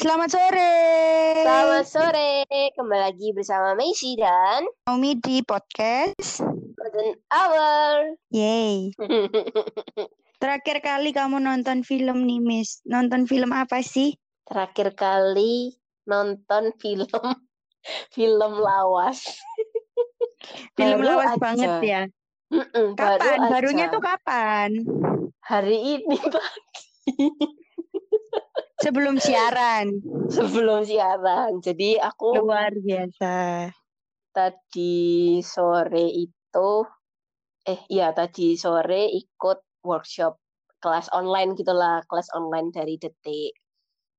Selamat sore. Selamat sore, kembali lagi bersama Macy dan Naomi di podcast. Golden Hour. Yay. Terakhir kali kamu nonton film nih, Miss. Nonton film apa sih? Terakhir kali nonton film film lawas. Film Baru lawas aja. banget ya. Mm-mm, baru Kapan? aja. Barunya tuh kapan? hari ini pagi Sebelum siaran. sebelum siaran. Jadi aku Luar biasa. tadi sore itu eh iya tadi sore ikut workshop kelas online gitulah, kelas online dari Detik.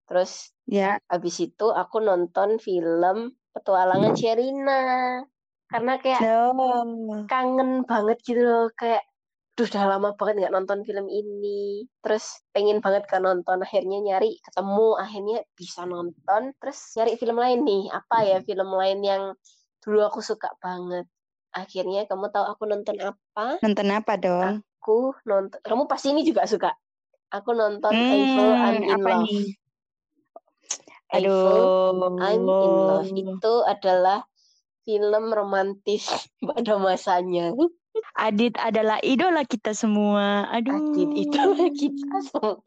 Terus Ya, Habis itu aku nonton film Petualangan Sherina. Karena kayak no. kangen banget gitu loh. Kayak, duh udah lama banget nggak nonton film ini. Terus pengen banget kan nonton. Akhirnya nyari, ketemu. Akhirnya bisa nonton. Terus nyari film lain nih. Apa ya film lain yang dulu aku suka banget. Akhirnya kamu tahu aku nonton apa? Nonton apa dong? Aku nonton. Kamu pasti ini juga suka. Aku nonton Eiffel I'm in Hmm, apa Love. nih? Aduh. I'm in Love itu adalah film romantis pada masanya. Adit adalah idola kita semua. Aduh. Adit itu kita semua.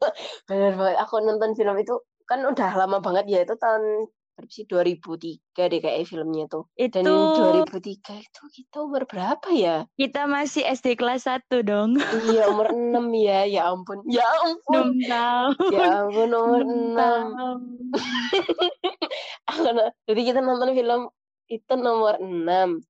Benar banget. Aku nonton film itu kan udah lama banget ya. Itu tahun berapa sih 2003 deh kayak filmnya tuh. Itu Dan 2003 itu kita umur berapa ya? kita masih SD kelas 1 dong. Iya umur 6 ya. Ya ampun. Ya ampun. 6 tahun. Ya ampun umur 6. tahun. Jadi kita nonton film itu nomor 6.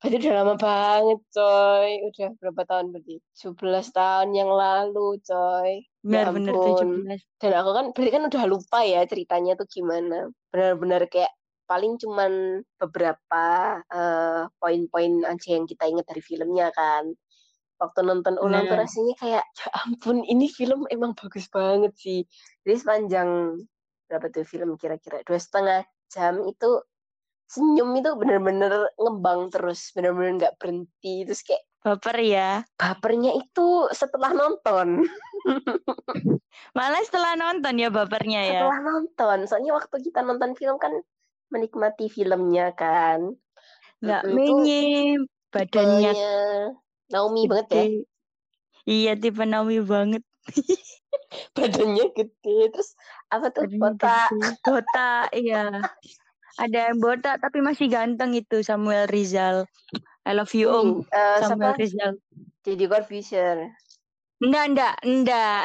Berarti udah lama banget, coy. Udah berapa tahun berarti? 11 tahun yang lalu, coy. Ya Benar-benar ampun. 17. Dan aku kan berarti kan udah lupa ya ceritanya tuh gimana. Benar-benar kayak paling cuman beberapa eh, poin-poin aja yang kita ingat dari filmnya kan. Waktu nonton ulang tuh Nah. rasanya kayak ya ampun ini film emang bagus banget sih. Jadi sepanjang berapa tuh film kira-kira dua setengah jam itu senyum itu bener-bener ngembang terus, bener-bener nggak berhenti terus kayak Baper ya. bapernya itu setelah nonton, Malah setelah nonton ya bapernya ya. setelah nonton. Soalnya waktu kita nonton film kan menikmati filmnya kan. Nggak menye badannya Naomi banget ya. Iya tipe Naomi banget. badannya gede terus apa tuh Badannya gede. Botak, iya. Ada yang botak tapi masih ganteng itu Samuel Rizal. I love you Om. Eh, Samuel siapa? Rizal. Jadi Corbusier. Enggak, enggak, enggak.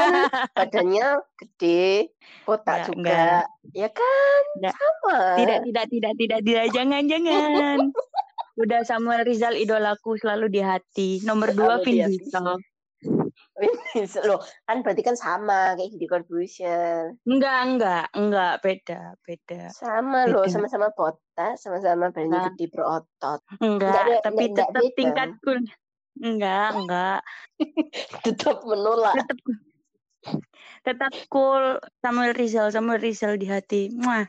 Badannya gede, botak Enggak, juga. enggak. Ya kan? Enggak. Sama. Tidak, tidak, tidak, tidak, tidak. Jangan, jangan. Udah Samuel Rizal idolaku selalu di hati. Nomor dua Selalu di Vin. Diesel. Loh, kan berarti kan sama kayak Jadi Corbusier. Enggak, enggak, enggak. Beda, beda. Sama loh, Beda. sama-sama botak, sama-sama badannya Nah. gede berotot. Enggak, ada- tapi enggak- tetap beda. tingkatku. Enggak, enggak. Tetap menolak. Tetap tetap cool Samuel Rizal, Samuel Rizal di hati. Muah.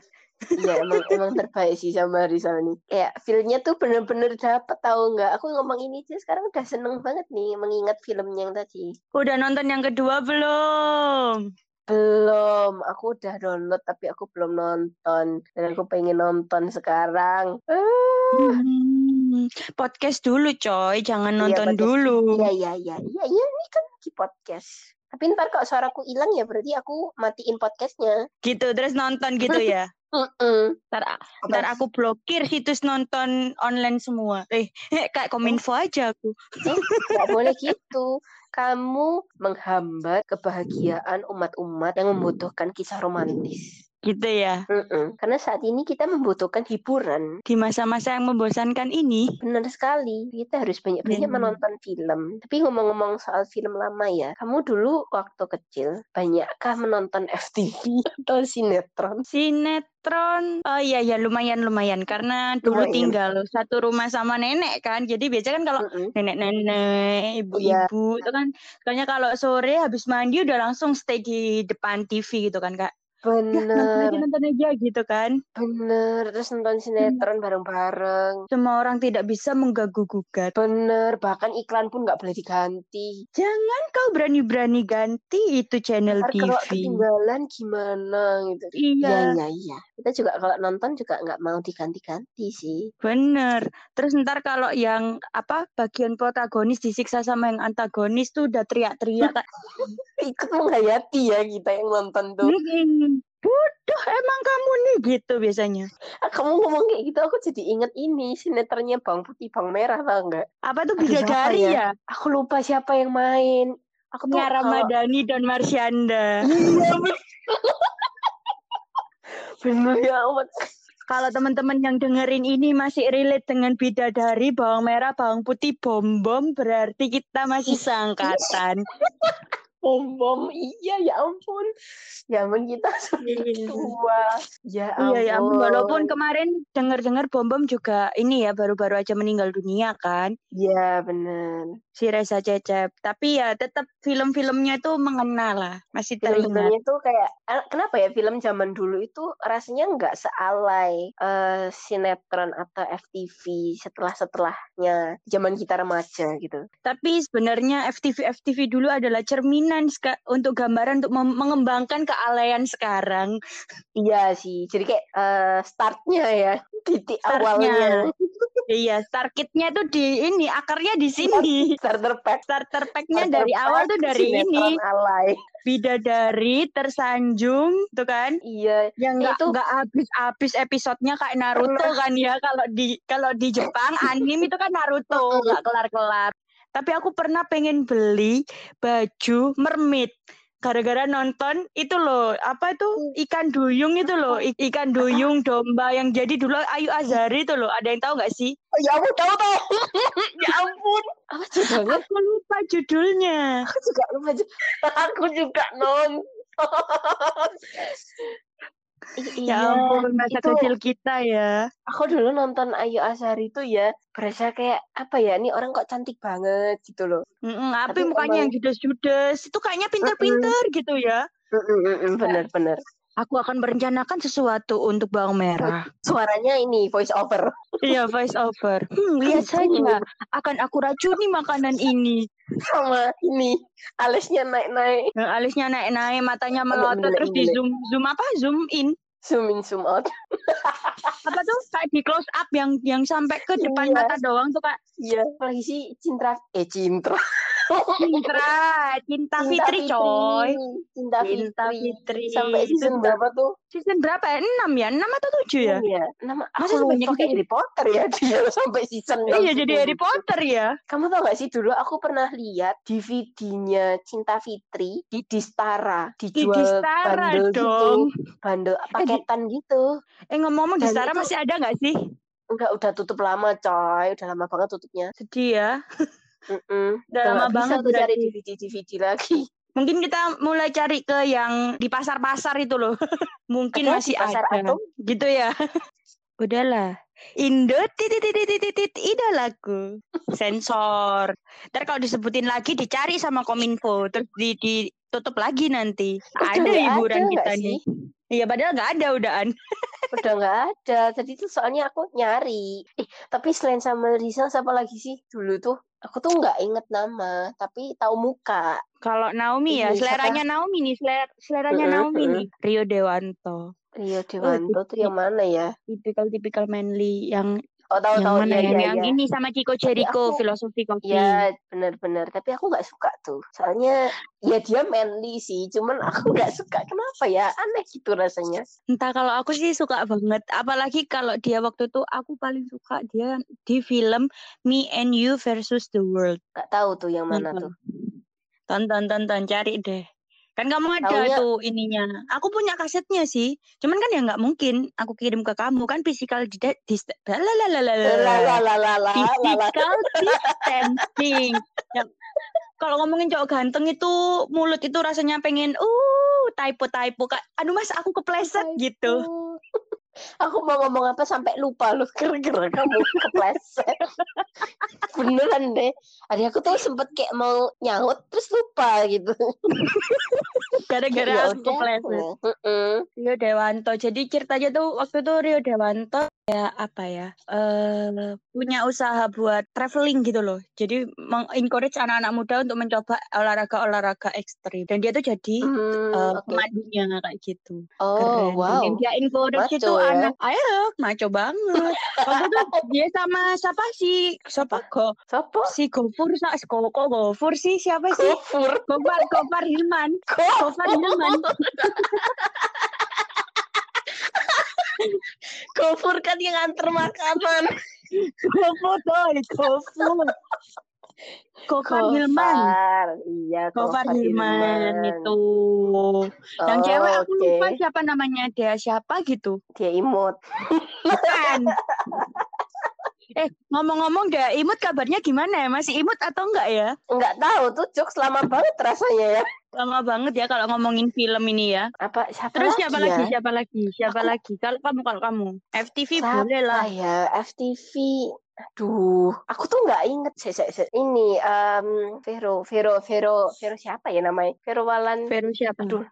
Iya, emang emang terbaik sih sama Rizal nih. Kayak feel-nya tuh bener-bener dapet tahu nggak? Aku ngomong ini aja sekarang udah seneng banget nih mengingat filmnya yang tadi. Udah nonton yang kedua belum? Belum, aku udah download tapi aku belum nonton. Dan aku pengen nonton sekarang. Ah, Hmm, podcast dulu coy, jangan Iya, nonton podcast. dulu. Iya, iya, iya. Iya, iya, ini kan di podcast. Tapi ntar kalau suaraku hilang ya berarti aku matiin podcastnya. Gitu, terus nonton gitu ya. Ntar, ntar aku blokir situs nonton online semua. Eh, kayak kominfo aja aku. Eh, nggak boleh gitu. Kamu menghambat kebahagiaan umat-umat yang membutuhkan kisah romantis. Gitu ya. Mm-mm. Karena saat ini kita membutuhkan hiburan. Di masa-masa yang membosankan ini. Benar sekali. Kita harus banyak-banyak Hmm. menonton film. Tapi ngomong-ngomong soal film lama ya, kamu dulu waktu kecil banyakkah menonton FTV atau sinetron? Sinetron, oh iya ya lumayan lumayan karena dulu Lumayan. tinggal satu rumah sama nenek kan. Jadi biasanya kan kalau Mm-mm. nenek-nenek, ibu-ibu itu kan, kayaknya kalau sore habis mandi udah langsung stay di depan TV gitu kan kak. Nonton bener. aja nonton aja gitu kan. Bener terus nonton sinetron bareng-bareng. Semua orang tidak bisa mengganggu gugat bener bahkan iklan pun nggak boleh diganti. Jangan kau berani-berani ganti itu channel Ntar kalau TV ketinggalan gimana gitu. Iya. Iya iya iya kita juga kalau nonton juga nggak mau diganti-ganti sih. Bener. Terus ntar kalau yang apa bagian protagonis disiksa sama yang antagonis tuh udah teriak-teriak ikut menghayati ya kita yang nonton tuh. "Mm-mm, bodoh emang kamu nih gitu biasanya. Ah, kamu ngomong kayak gitu aku jadi inget ini sinetronnya bang putih bang merah tau nggak? Apa tuh bidadari ya? ya? Aku lupa siapa yang main. Aku tuh kalau Ramadhani dan Marsyanda. Iya, bener. Ya amat Kalau teman-teman yang dengerin ini masih relate dengan bidadari, bawang merah, bawang putih, bom bom, berarti kita masih seangkatan. bom bom iya ya ampun zaman kita sudah Iya. tua ya Iya ya, ampun. ampun walaupun kemarin dengar-dengar bom bom juga ini ya baru-baru aja meninggal dunia kan, iya bener si Reza Cecep. Tapi ya tetap film-filmnya itu mengena lah, masih teringat. film-filmnya tuh kayak eh, kenapa ya film zaman dulu itu rasanya nggak sealai eh, sinetron atau FTV setelah setelahnya zaman kita remaja gitu Tapi sebenarnya FTV FTV dulu adalah cerminan ska- untuk gambaran untuk mengembangkan kealayan sekarang. iya sih jadi kayak eh, startnya ya titik Startnya. awalnya Iya, start kit-nya tuh di ini, akarnya di sini. starter pack Starter pack-nya Starter dari awal pack tuh dari ini, alay bidadari tersanjung, tuh kan? iya Yang nggak Itu- nggak habis-habis episodenya kayak Naruto kan ya kalau di kalau di Jepang anime itu kan Naruto nggak kelar-kelar. Tapi aku pernah pengen beli baju mermaid gara-gara nonton itu loh apa itu? Ikan duyung itu loh ikan duyung domba yang jadi dulu Ayu Azari itu loh. Ada yang tahu nggak sih? Oh, ya ampun tahu tahu ya ampun. Apa judulnya? Aku lupa judulnya. Aku juga lupa aku juga nonton Ya iya, ampun masa itu kecil kita ya. aku dulu nonton Ayu Azhari itu ya berasa kayak apa ya ini orang kok cantik banget gitu loh. Mm-mm, apa Tapi mukanya yang emang- judes-judes itu kayaknya pinter-pinter gitu ya. Bener-bener aku akan merencanakan sesuatu untuk bawang merah. Suaranya ini voice over. Iya voice over. Hmm, lihat saja. akan aku racuni makanan ini. Sama ini alisnya naik-naik. Yang alisnya naik-naik matanya melotot terus di zoom zoom apa? Zoom in. Zoom in zoom out. Apa tuh? Kayak di close up yang yang sampai ke depan Iya. mata doang tuh kak. Iya. Apalagi sih cinta eh cinta cinta cinta fitri coy. Cinta Cinta fitri. Fitri. sampai season berapa tuh? Season berapa ya? Enam ya? Enam atau tujuh ya? Iya, nama Masa aku sebanyak lupa. Itu? Kayak Harry Potter ya dia sampai season iya jadi gitu. Harry Potter ya? Kamu tau gak sih dulu aku pernah lihat DVD-nya Cinta Fitri di Distara. Di dijual Distara bundle dong. Gitu, bundle paketan gitu. eh ngomong-ngomong di Dan Stara itu- masih ada nggak sih? Enggak udah tutup lama coy, udah lama banget tutupnya. sedih ya Udah lama banget tuh cari berarti. DVD DVD lagi. mungkin kita mulai cari ke yang di pasar-pasar itu loh mungkin masih di pasar ada Atom. gitu ya udahlah Indo titit titit titit titit idolaku sensor ntar kalau disebutin lagi dicari sama kominfo terus di ditutup lagi nanti Udah ada hiburan ada kita nih iya padahal nggak ada udaan Udah nggak ada. Tadi tuh soalnya aku nyari. Eh, tapi selain sama Rizal siapa lagi sih dulu tuh? Aku tuh nggak inget nama, tapi tahu muka. kalau Naomi ya Ini, seleranya Naomi nih seler seleranya Mm-mm, Naomi mm-mm. nih Rio Dewanto Rio Dewanto tuh iya. yang mana ya? tipikal-tipikal manly yang Oh tahu yang tahu mana ya, yang, ya, yang ya. ini sama Chico Jericho aku- filosofi kopi Ya benar-benar. Tapi aku nggak suka tuh. Soalnya ya dia manly sih. Cuman aku nggak suka. Kenapa ya? Aneh gitu rasanya. Entah kalau aku sih suka banget, apalagi kalau dia waktu itu aku paling suka dia di film Me and You versus the World. Nggak tahu tuh yang mana Nonton. tuh. Tonton tonton cari deh. Kan kamu ada Taunya- tuh ininya. Aku punya kasetnya sih. Cuman kan ya nggak mungkin aku kirim ke kamu kan physical di physical distancing. Ya, kalau ngomongin cowok ganteng itu mulut itu rasanya pengen uh typo typo kak. Aduh mas aku kepleset gitu. Aku mau ngomong apa sampai lupa loh gara-gara kamu kepleset. Beneran deh. Adik aku tuh sempet kayak mau nyaut terus lupa gitu. Gara-gara Ya aku kepleset. Rio Dewanto. Jadi ceritanya tuh waktu itu Rio Dewanto ya apa ya? eh punya usaha buat traveling gitu loh. Jadi mengencourage anak-anak muda untuk mencoba olahraga-olahraga ekstrim. Dan dia tuh jadi Hmm, eh, oke. pemandunya kayak gitu. Oh, Keren. wow. Yang dia encourage itu ya. anak, ayo maco banget. Waktu itu dia sama siapa sih? Siapa Go? Siapa? Si Gofur, sa- Go, kok Gofur sih? Siapa sih? Gofur. Gofar, Gofar Hilman. Gofar Hilman. Gofur kan yang antar makanan. Gofur, boy, Gofur. Gofar Hilman. Iya, Gofar Hilman itu. Yang Oh, cewek aku oke. lupa siapa namanya dia siapa gitu. Dia imut. Bukan. Eh ngomong-ngomong dia imut kabarnya gimana ya? Masih imut atau enggak ya? Enggak tahu tuh jokes lama banget rasanya ya. Lama banget ya kalau ngomongin film ini ya. Apa siapa Terus lagi siapa ya? lagi? Siapa lagi? Siapa Aku- lagi? Kalau kamu kalau kamu FTV Siapa boleh lah. ya? FTV. Aduh, aku tuh nggak inget sih, sih, sih. Ini em, Vero, Vero, Vero, Vero siapa ya namanya? Vero Walan, Vero siapa? Aduh,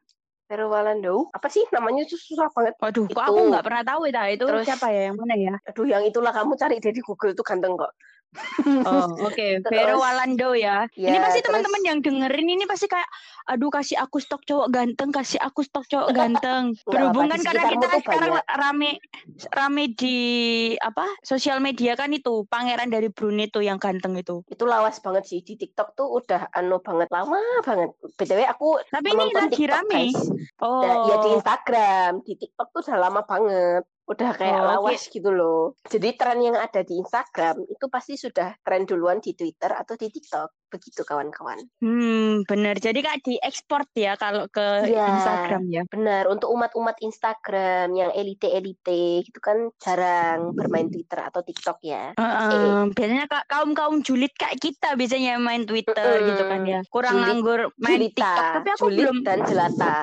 Vero Walando. Apa sih namanya tuh susah banget. Waduh, kok Itu. aku nggak pernah tahu ya itu Terus- siapa ya? Yang mana ya? Aduh, yang itulah kamu cari di Google tuh ganteng kok. Oh, oke. Vero Terus- Walando ya. Ya, ini pasti teman-teman yang dengerin ini pasti kayak aduh kasih aku stok cowok ganteng, kasih aku stok cowok ganteng. Nggak Berhubung apa-apa, di karena kita sekarang banyak. rame rame di apa? Sosial media kan itu pangeran dari Brunei tuh yang ganteng itu. Itu lawas banget sih di TikTok tuh udah anu banget lama banget. BTW aku Tapi ini lagi TikTok, rame. guys. Oh. Ya, ya di Instagram, di TikTok tuh udah lama banget. Udah kayak Oh, lawas gitu loh. Jadi tren yang ada di Instagram itu pasti sudah tren duluan di Twitter atau di TikTok. Begitu kawan-kawan. Hmm, bener. Jadi kayak diekspor ya kalau ke Iya. Instagram ya. Benar, untuk umat-umat Instagram yang elite-elite gitu kan jarang bermain Twitter atau TikTok ya. Heeh, biasanya ka- kaum-kaum julid kayak kita biasanya main Twitter gitu kan ya. Kurang Julid- nganggur main Julita, TikTok. Tapi aku julid belum dan jelata.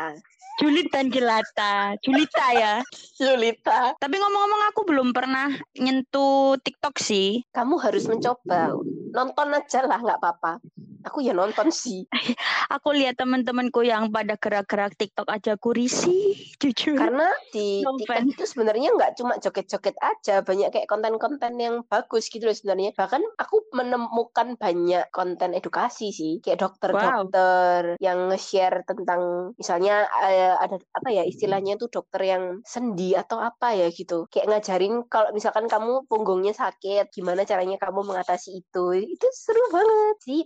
Julid dan jelata. Julita ya. Julita. Tapi ngomong-ngomong aku belum pernah nyentuh TikTok sih. Kamu harus mencoba. Nonton aja lah, nggak apa-apa. Aku ya nonton sih. Aku lihat teman-temanku yang pada gerak-gerak TikTok aja aku risih, jujur. Karena di No TikTok offense. itu sebenarnya nggak cuma joget-joget aja, banyak kayak konten-konten yang bagus gitu loh sebenarnya. Bahkan aku menemukan banyak konten edukasi sih, kayak dokter-dokter yang nge-share tentang misalnya eh, ada apa ya istilahnya tuh dokter yang sendi atau apa ya gitu. Kayak ngajarin kalau misalkan kamu punggungnya sakit, gimana caranya kamu mengatasi itu. Itu seru banget sih,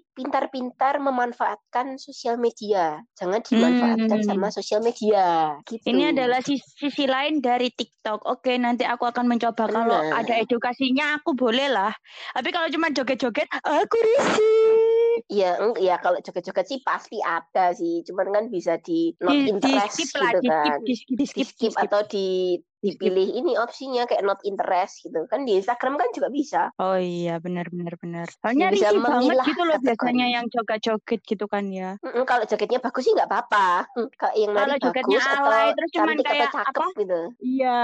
pintar-pintar memanfaatkan sosial media. Jangan dimanfaatkan Hmm. sama sosial media. Gitu. Ini adalah sisi, sisi lain dari TikTok. Oke, nanti aku akan mencoba. Kalau Benar. ada edukasinya, aku boleh lah. Tapi kalau cuma joget-joget, aku risih. Iya, iya kalau joget-joget sih pasti ada sih. Cuman kan bisa di not Di, di interest skip lah, gitu di skip, kan. di skip, di Di skip, skip atau di dipilih ini opsinya kayak not interest gitu. Kan di Instagram kan juga bisa. Oh iya, benar, benar, benar. Soalnya bisa banget gitu loh kategori. biasanya yang joget-joget gitu kan ya. Mm-mm, kalau jogetnya bagus sih nggak apa-apa. Kalau yang Kalau jogetnya bagus atau alay, terus cuman kayak atau cakep apa? gitu. Iya,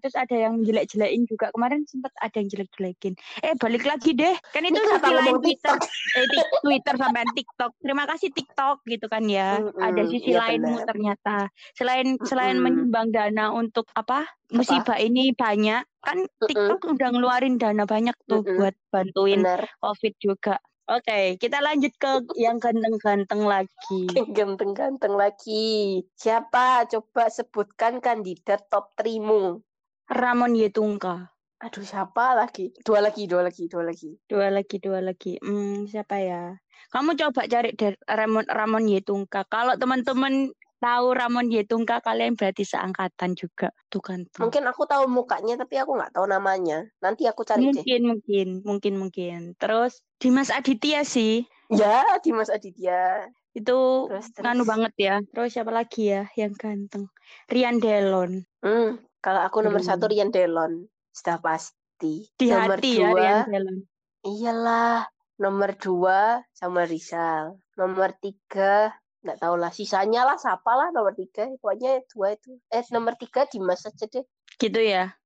terus ada yang jelek-jelekin juga. Kemarin sempat ada yang jelek-jelekin. Eh, balik lagi deh. Kan itu sisi lain Twitter, eh, Twitter sampai TikTok. Terima kasih TikTok gitu kan ya. Ada Mm-mm, sisi iya lainmu ternyata. Selain selain Mm-mm. menyumbang dana untuk apa? Musibah ini banyak. Kan TikTok udah ngeluarin dana banyak tuh Mm-mm. buat bantuin Benar. COVID juga. Oke, kita lanjut ke yang ganteng-ganteng lagi. Ganteng-ganteng lagi. Siapa? Coba sebutkan kandidat top 3-mu. Ramon Yetungka. Aduh, siapa lagi? Dua lagi, dua lagi, dua lagi. Dua lagi, dua lagi. Hmm, siapa ya? Kamu coba cari Ramon Ramon Yetungka. Kalau teman-teman tahu Ramon Yetungka, kalian berarti seangkatan juga. Tuh kan. tuh. Mungkin aku tahu mukanya tapi aku nggak tahu namanya. Nanti aku cari deh. Mungkin, mungkin, mungkin, mungkin. Terus Dimas Aditya sih. Ya, Dimas Aditya. Itu Terus terus. nganu banget ya. Terus siapa lagi ya yang ganteng? Rian Delon. Hmm, kalau aku nomor Aduh. satu Rian Delon, sudah pasti. Di nomor hati ya dua, Rian Delon. iyalah. Nomor dua sama Rizal. Nomor tiga nggak tahu lah sisanya lah siapa lah nomor tiga pokoknya dua itu eh nomor tiga Dimas aja deh Gitu ya.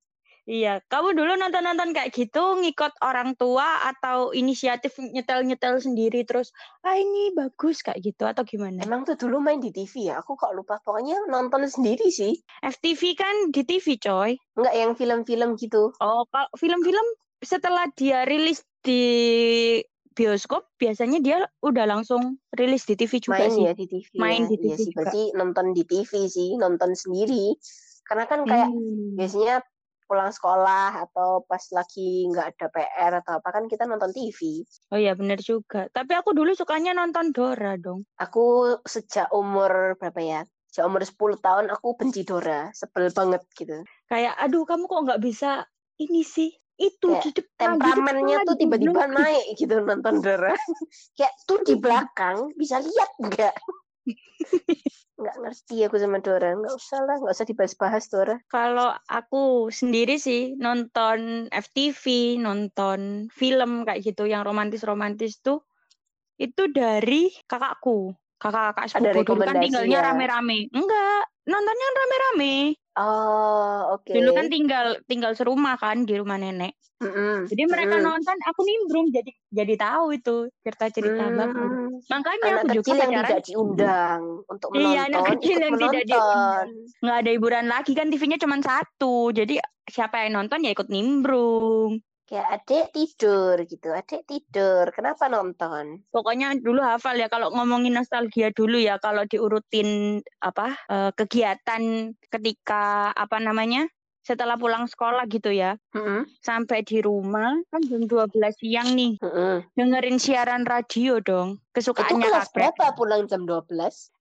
Iya, kamu dulu nonton-nonton kayak gitu ngikut orang tua atau inisiatif nyetel-nyetel sendiri terus ah ini bagus kayak gitu atau gimana? emang tuh dulu main di TV ya aku kok lupa pokoknya nonton sendiri sih FTV kan di TV coy. nggak yang film-film gitu Oh, kalau film-film setelah dia rilis di bioskop biasanya dia udah langsung rilis di TV juga main sih. ya di TV Main ya. di Iya TV sih juga. berarti nonton di TV sih nonton sendiri karena kan kayak Hmm. biasanya pulang sekolah atau pas lagi nggak ada PR atau apa kan kita nonton TV Oh iya bener juga. Tapi aku dulu sukanya nonton Dora dong. aku sejak umur berapa ya sejak umur 10 tahun aku benci Dora sebel banget gitu Kayak aduh kamu kok nggak bisa ini sih itu Kayak di depan di temperamennya depan, tuh tiba-tiba naik gitu nonton Dora kayak tuh di belakang bisa lihat nggak nggak ngerti aku sama Dora nggak usah lah nggak usah dibahas-bahas Dora Kalau aku sendiri sih nonton FTV, nonton film kayak gitu yang romantis-romantis tuh itu dari kakakku. Kakak-kakak sepupu dulu kan tinggalnya ya? rame-rame. Enggak, nontonnya kan rame-rame. Oh oke Dulu kan tinggal tinggal serumah kan di rumah nenek. Mm-mm. Jadi mereka Mm-mm. nonton, aku nimbrung jadi jadi tahu itu cerita-cerita Hmm. bagus. Makanya anak aku juga kecil yang tidak diundang untuk Iya, menonton anak kecil yang tidak menonton diundang. nggak ada hiburan lagi kan TV-nya cuma satu. Jadi siapa yang nonton ya ikut nimbrung. Kayak adik tidur gitu adik tidur. Kenapa nonton? Pokoknya dulu hafal ya kalau ngomongin nostalgia dulu ya kalau diurutin apa eh, kegiatan ketika apa namanya setelah pulang sekolah gitu ya. Mm-mm. sampai di rumah kan jam 12 siang nih. Mm-mm. dengerin siaran radio dong itu kesukaannya kelas kakek berapa pulang jam 12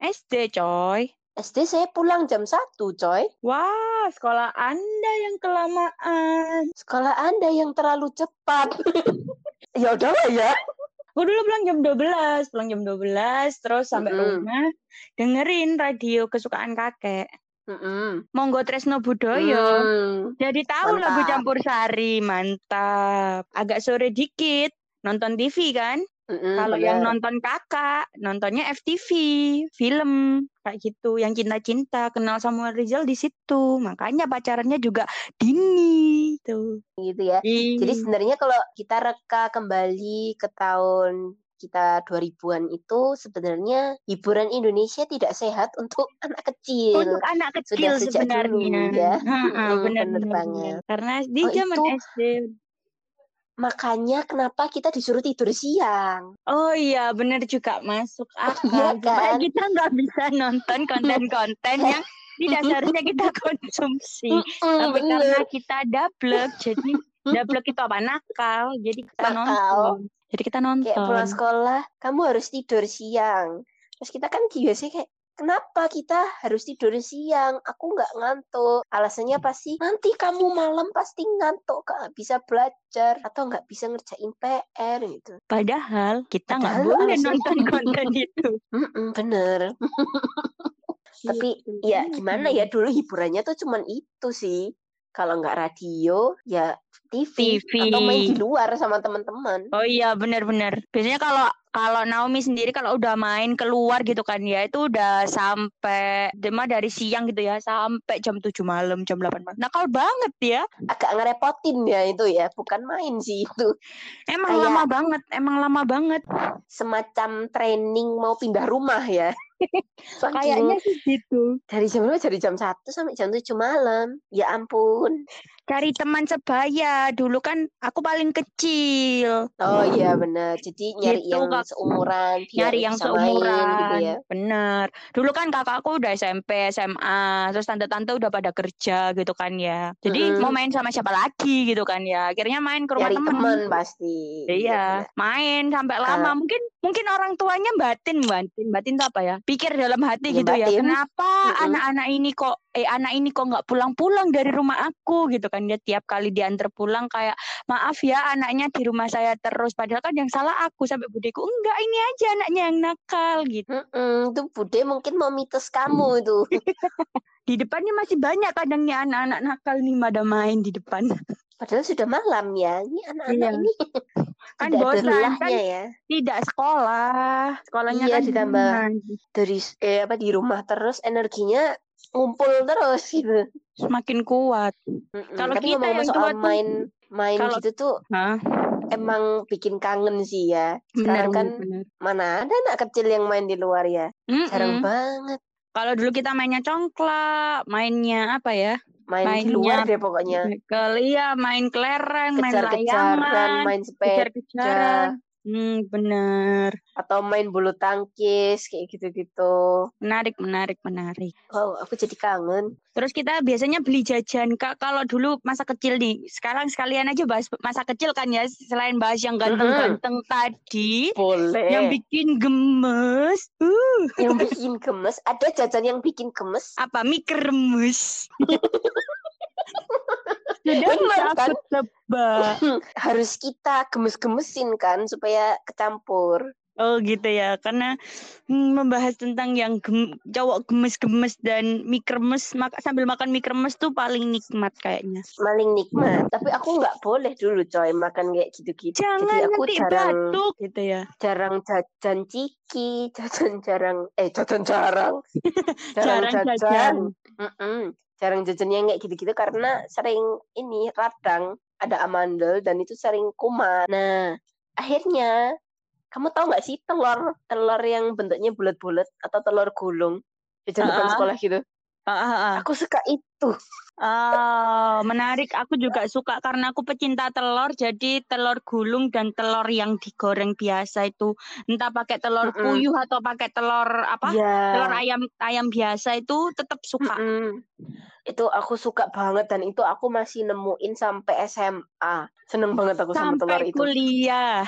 SD coy SD saya pulang jam 1 coy wah sekolah anda yang kelamaan sekolah anda yang terlalu cepat ya udah lah ya Aku dulu pulang jam 12, pulang jam 12, terus sampai Mm-mm. rumah dengerin radio kesukaan kakek. Mm-mm. Monggo Tresno Budoyo. Hmm. Jadi tahu lagu Mantap. campur sari, mantap. Agak sore dikit, nonton TV kan? Mm-mm, Kalau yang nonton kakak, nontonnya FTV, film kayak gitu. Yang cinta-cinta kenal Samuel Rizal di situ. Makanya pacarannya juga dini tuh. gitu ya jadi sebenarnya kalau kita reka kembali ke tahun kita 2000-an itu sebenarnya hiburan Indonesia tidak sehat untuk anak kecil. untuk anak Sudah kecil sejak dulu, sebenarnya. ya. Ha-ha, Mm-mm, benar, benar, banget. Karena di Oh, zaman itu- SD. Makanya kenapa kita disuruh tidur siang? Oh iya, benar juga masuk akal. Iya Supaya kan? kita nggak bisa nonton konten-konten yang tidak seharusnya kita konsumsi. Tapi bener. karena kita double, jadi double itu apa nakal, jadi kita Nakal. nonton. Jadi kita Kayak pulang nonton. sekolah, kamu harus tidur siang. Terus kita kan biasanya kayak, kenapa kita harus tidur siang? Aku nggak ngantuk. Alasannya pasti, nanti kamu malam pasti ngantuk, nggak bisa belajar. Atau nggak bisa ngerjain PR gitu. Padahal kita nggak boleh nonton konten itu. Bener. Tapi ya gimana ya, dulu hiburannya tuh cuman itu sih. Kalau nggak radio, ya TV. TV. Atau main di luar sama teman-teman. Oh iya benar-benar. Biasanya kalau kalau Naomi sendiri kalau udah main keluar gitu kan ya itu udah sampai cuma dari siang gitu ya sampai jam 7 malam, jam 8 malam. Nakal banget ya. Agak ngerepotin ya itu ya, bukan main sih itu. Emang Kayak- lama banget, emang lama banget. semacam training mau pindah rumah ya. Kayaknya sih gitu. dari jam berapa? Dari jam 1 sampai jam 7 malam. Ya ampun. Cari teman sebaya. Dulu kan aku paling kecil. Oh iya benar. Jadi nyari Gitu, yang Kak. seumuran Nyari yang main seumuran. gitu ya. Bener. Dulu kan kakakku udah SMP, SMA, terus tante-tante udah pada kerja gitu kan ya. Jadi Mm-mm. mau main sama siapa lagi gitu kan ya. Akhirnya main ke rumah Nyari temen. teman pasti. Iya, main sampai lama. Mungkin mungkin orang tuanya batin, batin, batin apa ya? Pikir dalam hati Iya, gitu ya. batin. Kenapa Mm-mm. anak-anak ini kok eh anak ini kok nggak pulang-pulang dari rumah aku gitu kan dia tiap kali diantar pulang kayak maaf ya anaknya di rumah saya terus padahal kan yang salah aku sampai budeku enggak ini aja anaknya yang nakal gitu Mm-mm, itu Bude mungkin mau mitos Hmm. kamu itu. di depannya masih banyak kadangnya anak-anak nakal nih pada main di depan Padahal sudah malam ya. Ini anak-anak Iya. ini Kan tidak bosan, kan ya. tidak sekolah. Sekolahnya Iya, kan ditambah? Dari eh apa di rumah terus energinya ngumpul terus gitu. semakin kuat. Mm-mm. Kalau Tapi kita yang tuh- main main Kalau- gitu tuh Hah? emang bikin kangen sih ya. Sekarang kan benar. mana ada anak kecil yang main di luar ya. Jarang Mm-mm. banget Kalau dulu kita mainnya congklak, mainnya apa ya? main di Mainnya luar deh pokoknya. Ke iya, main kelereng, main layangan, main sepeda kejar-kejaran. Hmm, bener. atau main bulu tangkis kayak gitu-gitu. Menarik, menarik, menarik. Wow, aku jadi kangen. Terus kita biasanya beli jajan Kak kalau dulu masa kecil nih. Sekarang sekalian aja bahas masa kecil kan ya selain bahas yang ganteng-ganteng tadi. Boleh. Yang bikin gemes. Uh, yang bikin gemes, ada jajan yang bikin gemes. apa mie kremes. Benar, bisa kan? aku tebak. Harus kita gemes-gemesin kan supaya kecampur. Oh gitu ya, karena hmm, membahas tentang yang gem- cowok gemes-gemes dan mie kremes, mak sambil makan mie kremes tuh paling nikmat kayaknya. Maling nikmat. Tapi aku nggak boleh dulu coy makan kayak gitu-gitu. Jangan Jadi aku nanti jarang batuk gitu ya. jarang jajan ciki, jajan jarang eh jajan jarang. jarang Jarang jajan. jajan. Mm-mm. Jarang jajan yang kayak gitu-gitu karena sering ini radang, ada amandel dan itu sering kumat. Nah, akhirnya kamu tahu nggak sih telur telur yang bentuknya bulat-bulat atau telur gulung jajan depan Ah. sekolah gitu? Ah, ah, ah. Aku suka itu. Oh, menarik. Aku juga suka karena aku pecinta telur. Jadi telur gulung dan telur yang digoreng biasa itu entah pakai telur Mm-mm. puyuh atau pakai telur apa? Ya. Telur ayam ayam biasa itu tetap suka. Mm-mm. Itu aku suka banget dan itu aku masih nemuin sampai SMA. Seneng banget aku sama telur Sampai itu. kuliah.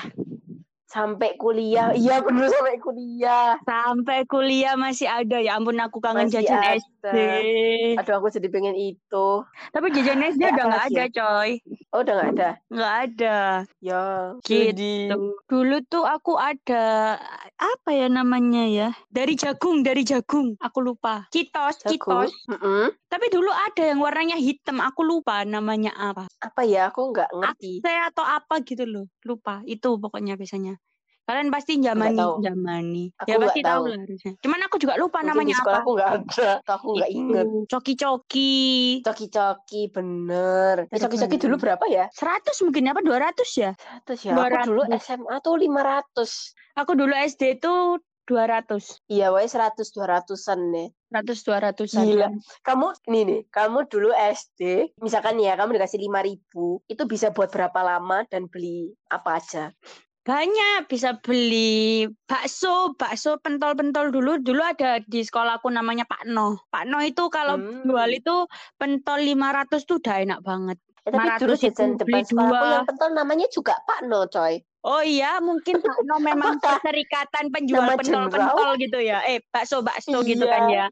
Sampai kuliah. Iya bener sampai kuliah. Sampai kuliah masih ada. Ya ampun aku kangen Masih jajan ada. SD. Aduh aku jadi pengen itu. Tapi jajan SD Eh, udah nggak ada, ya? coy. Oh udah nggak ada. Nggak ada. Ya. Gitu. sedih. Dulu tuh aku ada apa ya namanya ya? Dari jagung, dari jagung. Aku lupa. Citos, Jagung. citos. Mm-mm. Tapi dulu ada yang warnanya hitam. Aku lupa namanya apa. Apa ya? Aku nggak ngerti. Saya atau apa gitu loh. Lupa. Itu pokoknya biasanya. Kalian pasti jamani, tahu. jamani. Aku ya pasti tahu tahu. lah harusnya. Cuman aku juga lupa Mungkin namanya di sekolah apa. aku nggak ada. Aku nggak Itu, inget. Coki-coki. Coki-coki bener. Bener, Coki-coki dulu berapa ya? 100 mungkin apa 200 ya? Seratus ya. Aku dulu 200. SMA tuh 500. Aku dulu SD tuh 200. Iya, wae 100 200-an nih. 100 200 Gila. Kamu nih nih, kamu dulu SD, misalkan ya kamu dikasih 5000, itu bisa buat berapa lama dan beli apa aja? Banyak bisa beli bakso, bakso pentol-pentol dulu. Dulu ada di sekolahku namanya Pak No. Pak No itu kalau Hmm. jual itu pentol 500 tuh udah enak banget. Eh, tapi dulu 500 itu jajan depan sekolahku yang pentol namanya juga Pak No, coy. Oh iya, mungkin Pak No memang perserikatan penjual pentol-pentol gitu ya. Eh, bakso-bakso gitu Iya. kan ya.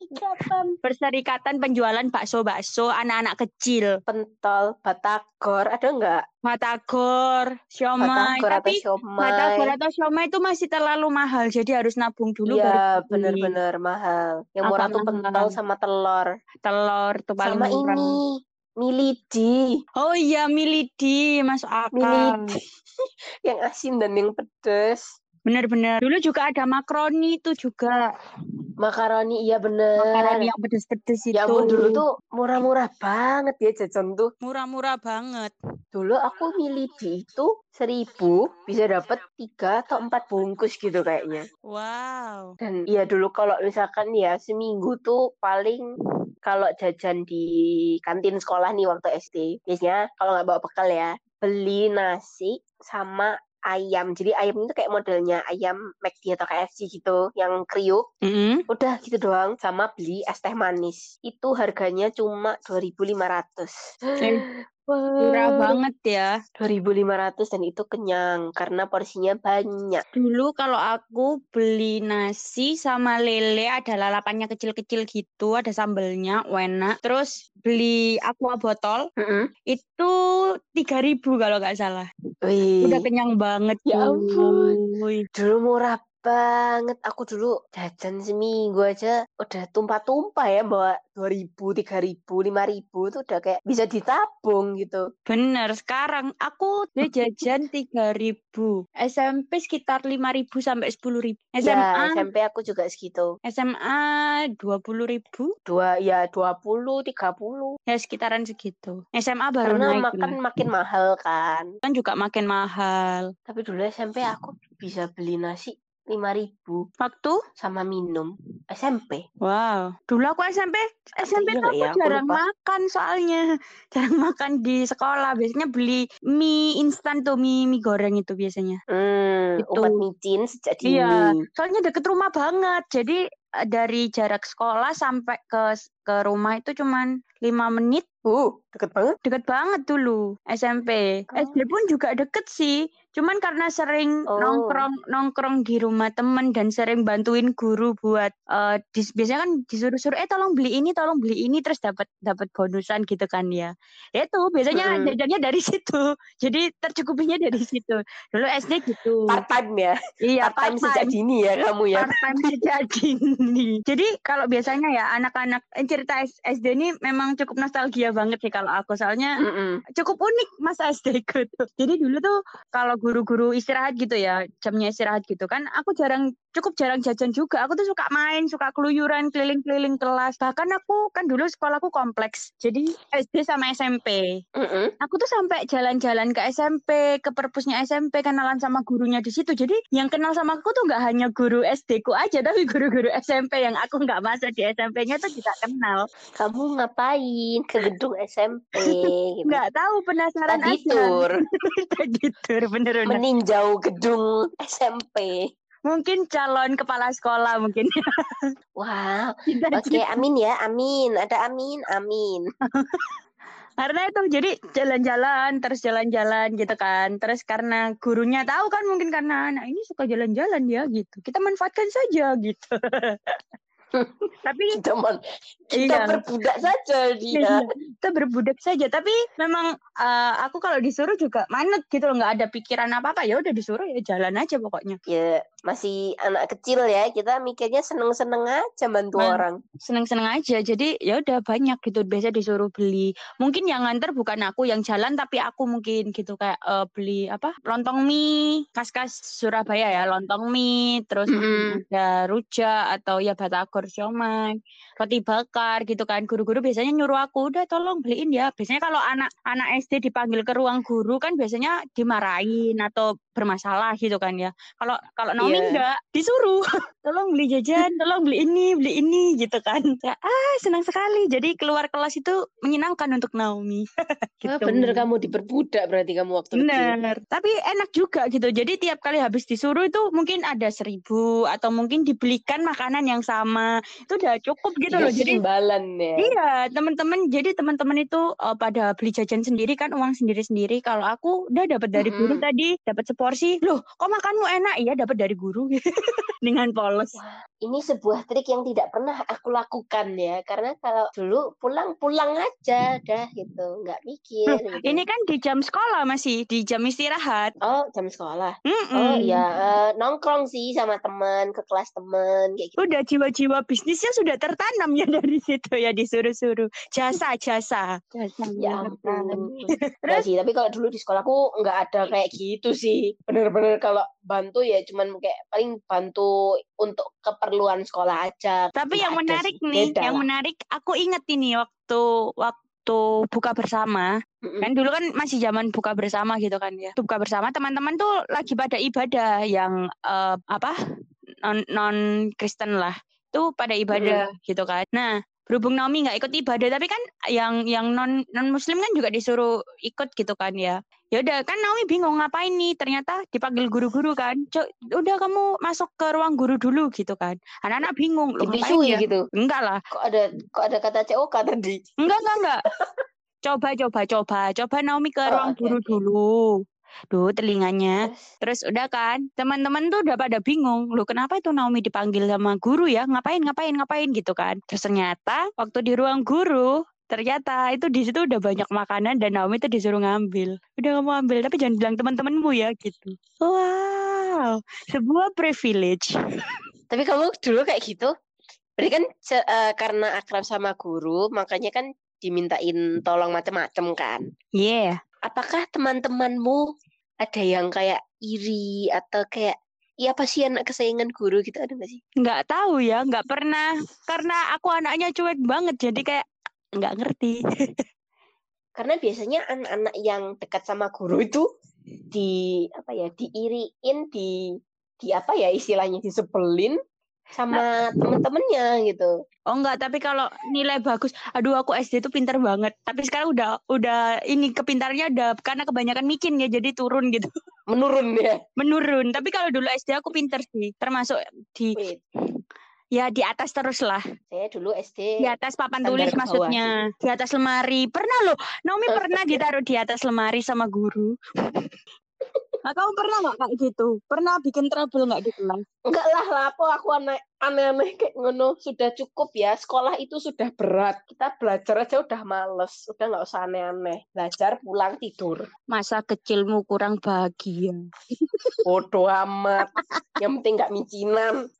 Ikatan. Perserikatan penjualan bakso-bakso anak-anak kecil. Pentol, batagor, ada nggak? Matagor, siomay. Batagor atau Tapi Matagor siomay? atau siomay itu masih terlalu mahal. Jadi harus nabung dulu Iya, bener-bener mahal. Yang Apa murah tuh mahal? pentol sama telur. telur tuh paling Sama murah. ini, milidi. Oh iya milidi masuk akal. Milidi. yang asin dan yang pedes. Bener-bener. Dulu juga ada makroni itu juga. Makaroni, iya bener. Makaroni yang pedes-pedes itu. Ya ampun dulu tuh murah-murah banget ya jajan tuh. murah-murah banget. Dulu aku milih di itu seribu bisa dapat tiga atau empat bungkus gitu kayaknya. Wow. Dan iya dulu kalau misalkan ya seminggu tuh paling kalau jajan di kantin sekolah nih waktu SD biasanya kalau nggak bawa bekal ya beli nasi sama ayam. Jadi ayam itu kayak modelnya ayam McD atau KFC gitu yang kriuk. Mm-mm. Udah gitu doang sama beli es teh manis. Itu harganya cuma 2.500. Eh, Murah banget ya. 2.500 dan itu kenyang karena porsinya banyak. Dulu kalau aku beli nasi sama lele ada lalapannya kecil-kecil gitu, ada sambelnya, enak. Terus beli aqua botol Mm-mm. itu 3000 kalau nggak salah. Wih, Udah kenyang banget Ya ampun. dulu murah banget. Aku dulu jajan seminggu aja udah tumpah-tumpah ya bawa 2000, 3000, 5000 tuh udah kayak bisa ditabung gitu. Bener, sekarang aku dia jajan 3000. SMP sekitar 5000 sampai 10000. Ya, SMA SMP aku juga segitu. SMA 20000. Dua ya 20, 30. Ya sekitaran segitu. SMA baru Karena naik makan makin mahal kan. kan juga makin mahal. Tapi dulu SMP aku bisa beli nasi 5000 Waktu sama minum SMP. Wow, dulu aku SMP, SMP iya tuh nggak aku ya? Jarang lupa. makan soalnya, jarang makan di sekolah. Biasanya beli mie instan tuh, mie mie goreng itu biasanya. Hmm, Itu. umat micin sejak dini. Iya, soalnya deket rumah banget. Jadi eh, dari jarak sekolah sampai ke ke rumah itu cuman lima menit. Uh, deket banget. Deket banget dulu SMP. Oh. SD pun juga deket sih. Cuman karena sering Oh. nongkrong nongkrong di rumah temen dan sering bantuin guru buat eh, dis- biasanya kan disuruh-suruh eh tolong beli ini, tolong beli ini terus dapat dapat bonusan gitu kan ya. Ya Itu biasanya Mm-mm. jajannya dari situ. Jadi tercukupinya dari situ. Dulu SD gitu. Part time ya. iya, Part time sejak dini ya kamu ya. part time sejak dini. Jadi kalau biasanya ya anak-anak eh, cerita SD ini memang cukup nostalgia banget sih kalau aku soalnya Mm-mm. cukup unik masa SD ku tuh. Jadi dulu tuh kalau guru-guru istirahat gitu ya, jamnya istirahat gitu kan, aku jarang cukup jarang jajan juga. Aku tuh suka main, suka keluyuran keliling-keliling kelas. Bahkan aku kan dulu sekolahku kompleks. Jadi SD sama SMP. Mm-mm. Aku tuh sampai jalan-jalan ke SMP, ke perpusnya SMP, kenalan sama gurunya di situ. Jadi yang kenal sama aku tuh nggak hanya guru SD ku aja, tapi guru-guru SMP yang aku nggak masuk di SMP-nya tuh juga kenal. Kamu ngapain ke gedung SMP? gitu. Nggak tahu penasaran Tadi aja. tur Tadi tur meninjau gedung SMP. Mungkin calon kepala sekolah mungkin. Wow. Oke, amin ya, amin. Ada amin, amin. Karena itu jadi jalan-jalan terus jalan-jalan gitu kan. Terus karena gurunya tahu kan mungkin karena anak ini suka jalan-jalan ya gitu. Kita manfaatkan saja gitu. Tapi Kita, mon- kita Iya. berbudak saja dia. Iya, kita berbudak saja. Tapi memang eh, aku kalau disuruh juga manut gitu loh, nggak ada pikiran apa-apa. Ya udah disuruh ya jalan aja pokoknya. Ya, masih anak kecil ya. Kita mikirnya seneng-seneng aja bantu Man- orang. Seneng-seneng aja. Jadi ya udah banyak gitu. Biasa disuruh beli. Mungkin yang nganter bukan aku yang jalan, tapi aku mungkin gitu kayak eh, beli apa? Lontong mie, kas-kas Surabaya ya, lontong mie, terus Mm-mm. ada rujak atau ya batagor siomay, roti bakar gitu kan. Guru-guru biasanya nyuruh aku, udah tolong beliin ya. Biasanya kalau anak-anak SD dipanggil ke ruang guru kan biasanya dimarahin atau bermasalah gitu kan ya. Kalau kalau Naomi Iya. enggak, disuruh. tolong beli jajan, tolong beli ini, beli ini gitu kan. Kayak, ah, senang sekali. Jadi keluar kelas itu menyenangkan untuk Naomi. Gitu. bener kamu diperbudak berarti kamu waktu. Bener, tapi enak juga gitu. Jadi tiap kali habis disuruh itu mungkin ada seribu atau mungkin dibelikan makanan yang sama. Itu udah cukup gitu Iya, loh. Jadi imbalan ya. Iya, teman-teman. Jadi teman-teman itu uh, pada beli jajan sendiri kan uang sendiri-sendiri. Kalau aku udah dapat dari guru Mm-mm. tadi, dapat seporsi. Loh, kok makanmu enak? Iya, dapat dari guru. Dengan polos. Ini sebuah trik yang tidak pernah aku lakukan ya. Karena kalau dulu pulang-pulang aja dah gitu. Nggak mikir. Loh, gitu. Ini kan di jam sekolah masih, di jam istirahat. Oh, jam sekolah. Oh, Mm-mm. ya eh, nongkrong sih sama teman, ke kelas teman kayak gitu. Udah jiwa-jiwa bisnisnya sudah tertanam ya dari situ ya disuruh-suruh. Jasa, jasa. Jasa. Ya ampun. Enggak sih, tapi kalau dulu di sekolahku nggak ada kayak gitu sih. Bener-bener kalau bantu ya cuman kayak paling bantu untuk keperluan sekolah aja. Tapi Nggak yang menarik sih. nih, Beda yang lah. menarik aku inget ini waktu waktu buka bersama. Kan dulu kan masih zaman buka bersama gitu kan ya. Buka bersama teman-teman tuh lagi pada ibadah yang eh, apa? non non Kristen lah. Tuh pada ibadah gitu kan. Nah, berhubung Naomi nggak ikut ibadah tapi kan yang yang non non muslim kan juga disuruh ikut gitu kan ya. Ya udah kan Naomi bingung ngapain nih ternyata dipanggil guru-guru kan. Cok, udah kamu masuk ke ruang guru dulu gitu kan. Anak-anak bingung loh ngapain Dibisui ya? gitu. Enggak lah. Kok ada kok ada kata COK tadi? Enggak, enggak, enggak. Coba, coba, coba. Coba Naomi ke Oh, ruang oke, guru dulu. Duh, telinganya. Terus Terus udah kan, teman-teman tuh udah pada bingung. Loh, kenapa itu Naomi dipanggil sama guru ya? Ngapain, ngapain, ngapain gitu kan. Terus ternyata waktu di ruang guru, ternyata itu di situ udah banyak makanan dan Naomi tuh disuruh ngambil. Udah kamu ambil, tapi jangan bilang teman-temanmu ya gitu. Wow, sebuah privilege. Tapi kamu dulu kayak gitu? Berarti kan eh, karena akrab sama guru, makanya kan dimintain tolong macem-macem kan? Yeah. Apakah teman-temanmu ada yang kayak iri atau kayak Iya apa sih anak kesayangan guru gitu ada nggak sih? Nggak tahu ya, nggak pernah. Karena aku anaknya cuek banget, jadi kayak nggak ngerti. Karena biasanya anak-anak yang dekat sama guru itu di apa ya diiriin di di apa ya istilahnya disebelin sama temen-temennya gitu. Oh enggak, tapi kalau nilai bagus, aduh aku SD tuh pinter banget. Tapi sekarang udah udah ini kepintarnya udah karena kebanyakan micin ya, jadi turun gitu. Menurun ya. Menurun. Tapi kalau dulu SD aku pinter sih, termasuk di Wait, ya di atas terus lah. saya dulu SD Di atas papan tulis bawah maksudnya. Di atas lemari. Pernah loh, Naomi pernah ditaruh di atas lemari sama guru. Nah, kamu pernah nggak kayak gitu? Pernah bikin trouble nggak di kelas? enggak lah lapo aku aneh aneh-aneh kayak ngono sudah cukup ya sekolah itu sudah berat kita belajar aja udah males udah nggak usah aneh-aneh belajar pulang tidur Masa kecilmu kurang bahagia. bodoh amat yang penting nggak micinan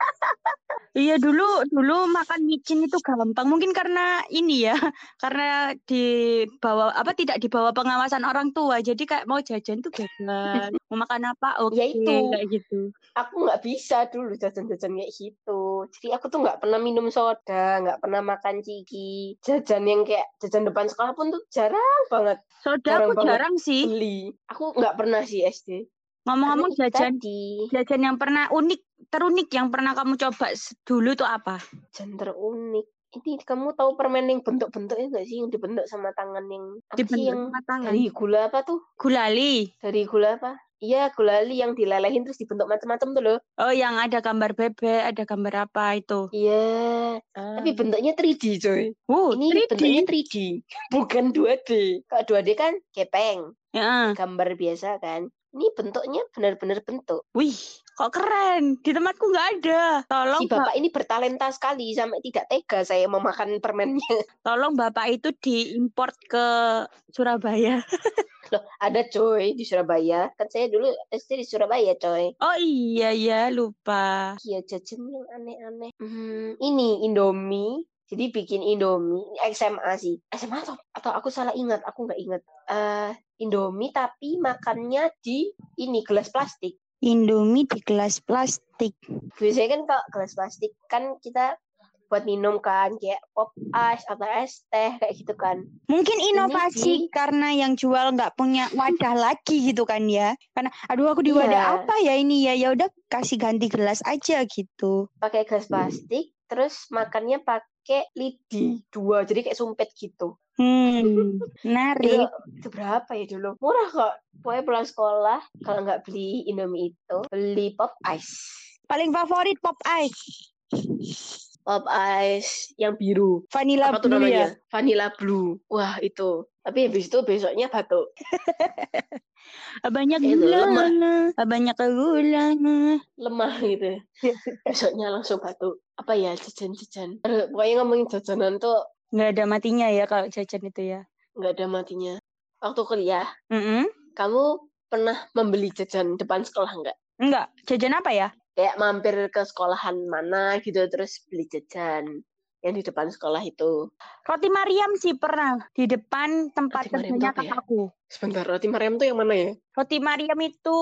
Iya dulu dulu makan micin itu gampang. Mungkin karena ini ya, karena di bawah apa tidak di bawah pengawasan orang tua. Jadi kayak mau jajan tuh bebas. Mau makan apa? Oke, Ya itu. kayak gitu. aku nggak bisa dulu jajan-jajan kayak gitu jadi aku tuh nggak pernah minum soda nggak pernah makan ciki jajan yang kayak jajan depan sekolah pun tuh jarang banget Soda Jarang aku banget. jarang sih. beli aku nggak pernah sih SD Ngomong-ngomong jajan tadi jajan yang pernah unik, terunik yang pernah kamu coba dulu tuh apa? jajan terunik ini kamu tahu permen yang bentuk-bentuknya nggak sih yang dibentuk sama tangan yang apa sih Dibentuk yang sama tangan. dari gula apa tuh Gulali. dari gula apa iya gulali yang dilelehin terus dibentuk macam-macam tuh loh. Oh, yang ada gambar bebek, ada gambar apa itu? iya. Tapi bentuknya 3D coy. Oh, ini 3D. bentuknya 3D bukan 2D kalau 2D kan kepeng Ya. gambar biasa kan ini bentuknya benar-benar bentuk Wih, kok keren. Di tempatku nggak ada. Tolong, si Pak. bapak ini bertalenta sekali sampai tidak tega saya memakan permennya tolong Bapak itu diimport ke Surabaya. loh ada coy di Surabaya kan saya dulu SD di Surabaya coy Oh iya ya, lupa. Iya jajan yang aneh-aneh. Hmm, ini Indomie. Jadi bikin Indomie SMA sih. SMA atau, atau aku salah ingat? Aku nggak ingat. eh Indomie tapi makannya di ini gelas plastik. Indomie di gelas plastik. Biasanya kan kalau gelas plastik kan kita buat minum kan kayak pop ice atau es teh kayak gitu kan. Mungkin inovasi di- karena yang jual nggak punya wadah lagi gitu kan ya. Karena aduh aku di Iya. wadah apa ya ini ya? Ya udah kasih ganti gelas aja gitu. Pakai gelas plastik terus makannya pakai lidi dua jadi kayak sumpit gitu. Hmm, menarik. itu berapa ya dulu? Murah kok. Pokoknya pulang sekolah, kalau nggak beli Indomie itu, beli pop ice. Paling favorit pop ice. Pop ice yang biru. Vanilla Apa blue namanya? ya. Vanilla blue. Wah, itu. Tapi habis itu besoknya batuk. Banyak gula. Banyak gula. Lemah gitu. besoknya langsung batuk. Apa ya, jajan-jajan. Aduh, Pokoknya ngomongin jajanan tuh Nggak ada matinya ya kalau jajan itu ya. nggak ada matinya. Waktu kuliah, Mm-mm. kamu pernah membeli jajan depan sekolah nggak? Enggak, jajan apa ya? Kayak mampir ke sekolahan mana gitu, terus beli jajan yang di depan sekolah itu. Roti Mariam sih pernah di depan tempat kerjanya ya? kakakku. Sebentar, roti Mariam tuh yang mana ya? Roti Mariam itu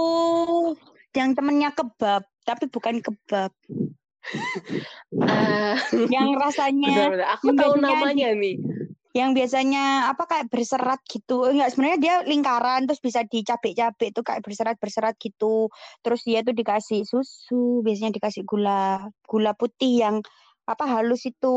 yang temennya kebab, tapi bukan kebab. Ah, Yang rasanya. Aku tahu namanya nih. yang biasanya apa kayak berserat gitu. Enggak, sebenarnya dia lingkaran terus bisa dicabik-cabik tuh kayak berserat-berserat gitu. Terus dia tuh dikasih susu, biasanya dikasih gula, gula putih yang apa halus itu,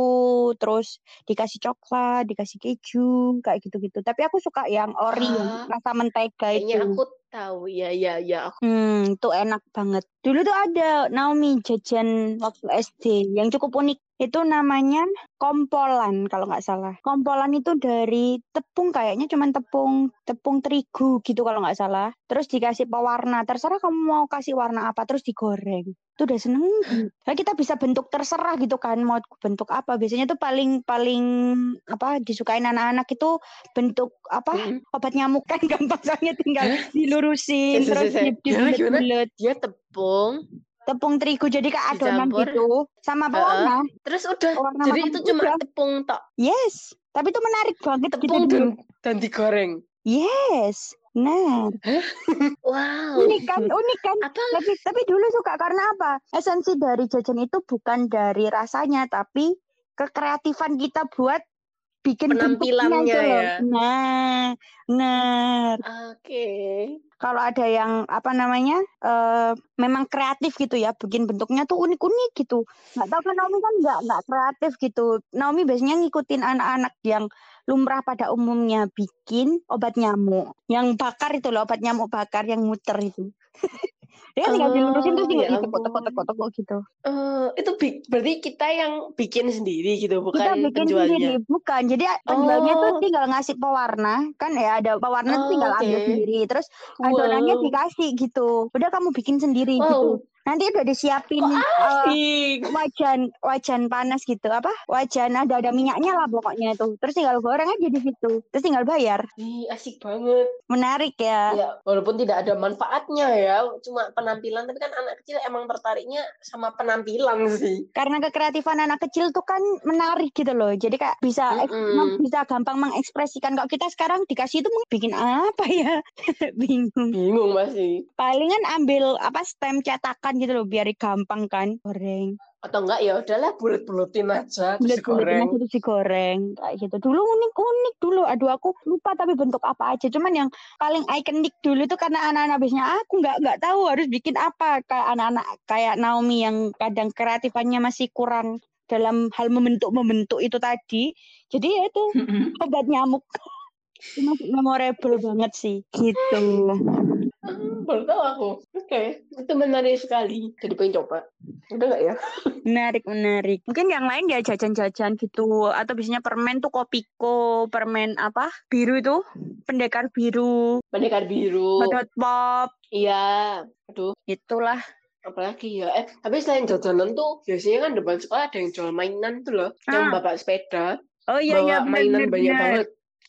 terus dikasih coklat, dikasih keju, kayak gitu-gitu. Tapi aku suka yang ori, Ah, rasa mentega itu. aku tahu. Ya, ya, ya. Aku Hmm, itu enak banget. Dulu tuh ada Naomi jajan waktu SD yang cukup unik. Itu namanya kompolan kalau nggak salah. Kompolan itu dari tepung kayaknya cuman tepung tepung terigu gitu kalau nggak salah. Terus dikasih pewarna. Terserah kamu mau kasih warna apa terus digoreng. Itu udah seneng. Nah, kita bisa bentuk terserah gitu kan mau bentuk apa. Biasanya tuh paling paling apa disukain anak-anak itu bentuk apa Mm-mm. obat nyamuk kan gampang soalnya tinggal dilurusin terus saya- di- Gimana, gimana? dibulet-bulet Dia tepung, tepung terigu jadi kayak adonan Dicampur. gitu sama pewarna. terus udah. Pewarna Jadi itu cuma udah. tepung tok. Yes, tapi itu menarik banget gitu Tepung dulu. dan, dan digoreng. Yes. Nah, Wow. unik kan, unik kan. Apa? Tapi tapi dulu suka karena apa? Esensi dari jajan itu bukan dari rasanya, tapi kekreatifan kita buat bikin bentuknya Penampilannya loh. ya. Nah, nah. Oke. Kalau ada yang apa namanya, eh memang kreatif gitu ya, bikin bentuknya tuh unik-unik gitu. Nggak tahu kan Naomi kan nggak nggak kreatif gitu. Naomi biasanya ngikutin anak-anak yang lumrah pada umumnya bikin obat nyamuk, yang bakar itu loh obat nyamuk bakar yang muter itu. Dia tinggal dilurusin terus Oh, tinggal ya ditekuk-tekuk-tekuk gitu. Eh, itu berarti kita yang bikin sendiri gitu, Kita bukan bikin penjualnya. sendiri, bukan. Jadi penjualnya tuh Oh. tinggal ngasih pewarna, kan ya ada pewarna tuh Oh, tinggal ambil oke. sendiri. Terus adonannya Wow. dikasih gitu. Udah kamu bikin sendiri Wow. gitu. Nanti udah disiapin Asik. wajan wajan panas gitu apa? Wajan ada ada minyaknya lah pokoknya itu. Terus tinggal goreng aja di situ. Terus tinggal bayar. Ih, asik banget. Menarik ya. Ya, walaupun tidak ada manfaatnya ya, cuma penampilan, tapi kan anak kecil emang tertariknya sama penampilan sih. Karena kekreatifan anak kecil tuh kan menarik gitu loh. Jadi kayak bisa eks- Mm-mm. bisa gampang mengekspresikan. Kalau kita sekarang dikasih itu bikin apa ya? Bingung. Bingung masih. Palingan ambil apa stem cetakan gitu loh biar gampang kan goreng. Atau enggak ya udahlah bulet-buletin aja terus Bulet-buletin digoreng. aja terus digoreng kayak gitu. Dulu unik-unik dulu. Aduh aku lupa tapi bentuk apa aja. Cuman yang paling ikonik dulu itu karena anak-anak biasanya aku nggak nggak tahu harus bikin apa kayak anak-anak kayak Naomi yang kadang kreatifannya masih kurang dalam hal membentuk-membentuk itu tadi. Jadi ya itu obat nyamuk. Itu masih memorable banget sih gitu. Hmm, baru tahu aku. Oke, itu menarik sekali. Jadi pengen coba. Udah nggak ya? Menarik, menarik. Mungkin yang lain ya jajan-jajan gitu. Atau biasanya permen tuh kopiko, permen apa? Biru itu, pendekar biru, Pendekar biru. hot pop, Iya. Aduh, itulah. apalagi ya. Eh, tapi selain jajanan tuh, biasanya kan depan sekolah ada yang jual mainan tuh loh. Yang Ah. bapak sepeda. Oh iya, iya, mainan benar, banyak banget.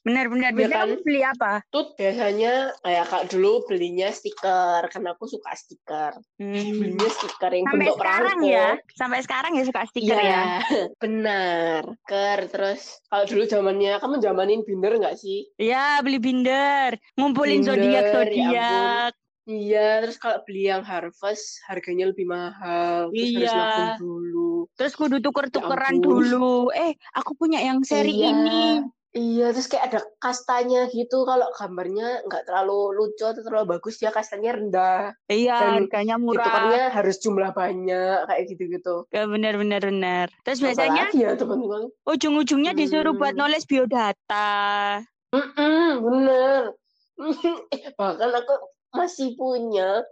Benar, benar. Iya Biasanya kan? kamu beli apa? Tuh biasanya kayak kak dulu belinya stiker. Karena aku suka stiker. Hmm. Belinya stiker yang Sampai bentuk sekarang perangko. ya. Sampai sekarang ya suka stiker Iya, ya. benar. Ker terus kalau dulu zamannya kamu zamanin binder nggak sih? Iya, beli binder. Ngumpulin zodiak ya zodiak. Iya, terus kalau beli yang harvest harganya lebih mahal. Terus harus Iya. nabung dulu. Terus kudu tuker-tukeran ampun. dulu. Eh, aku punya yang seri Iya. ini. Iya, terus kayak ada kastanya gitu. Kalau gambarnya nggak terlalu lucu atau terlalu bagus, ya kastanya rendah. Iya, Dan harganya murah. Ditukarnya harus jumlah banyak, kayak gitu-gitu. Ya, benar, benar, benar. Terus biasanya ya teman-teman. ujung-ujungnya disuruh buat Hmm. nulis biodata. Mm-mm, bener. Eh, Bahkan aku masih punya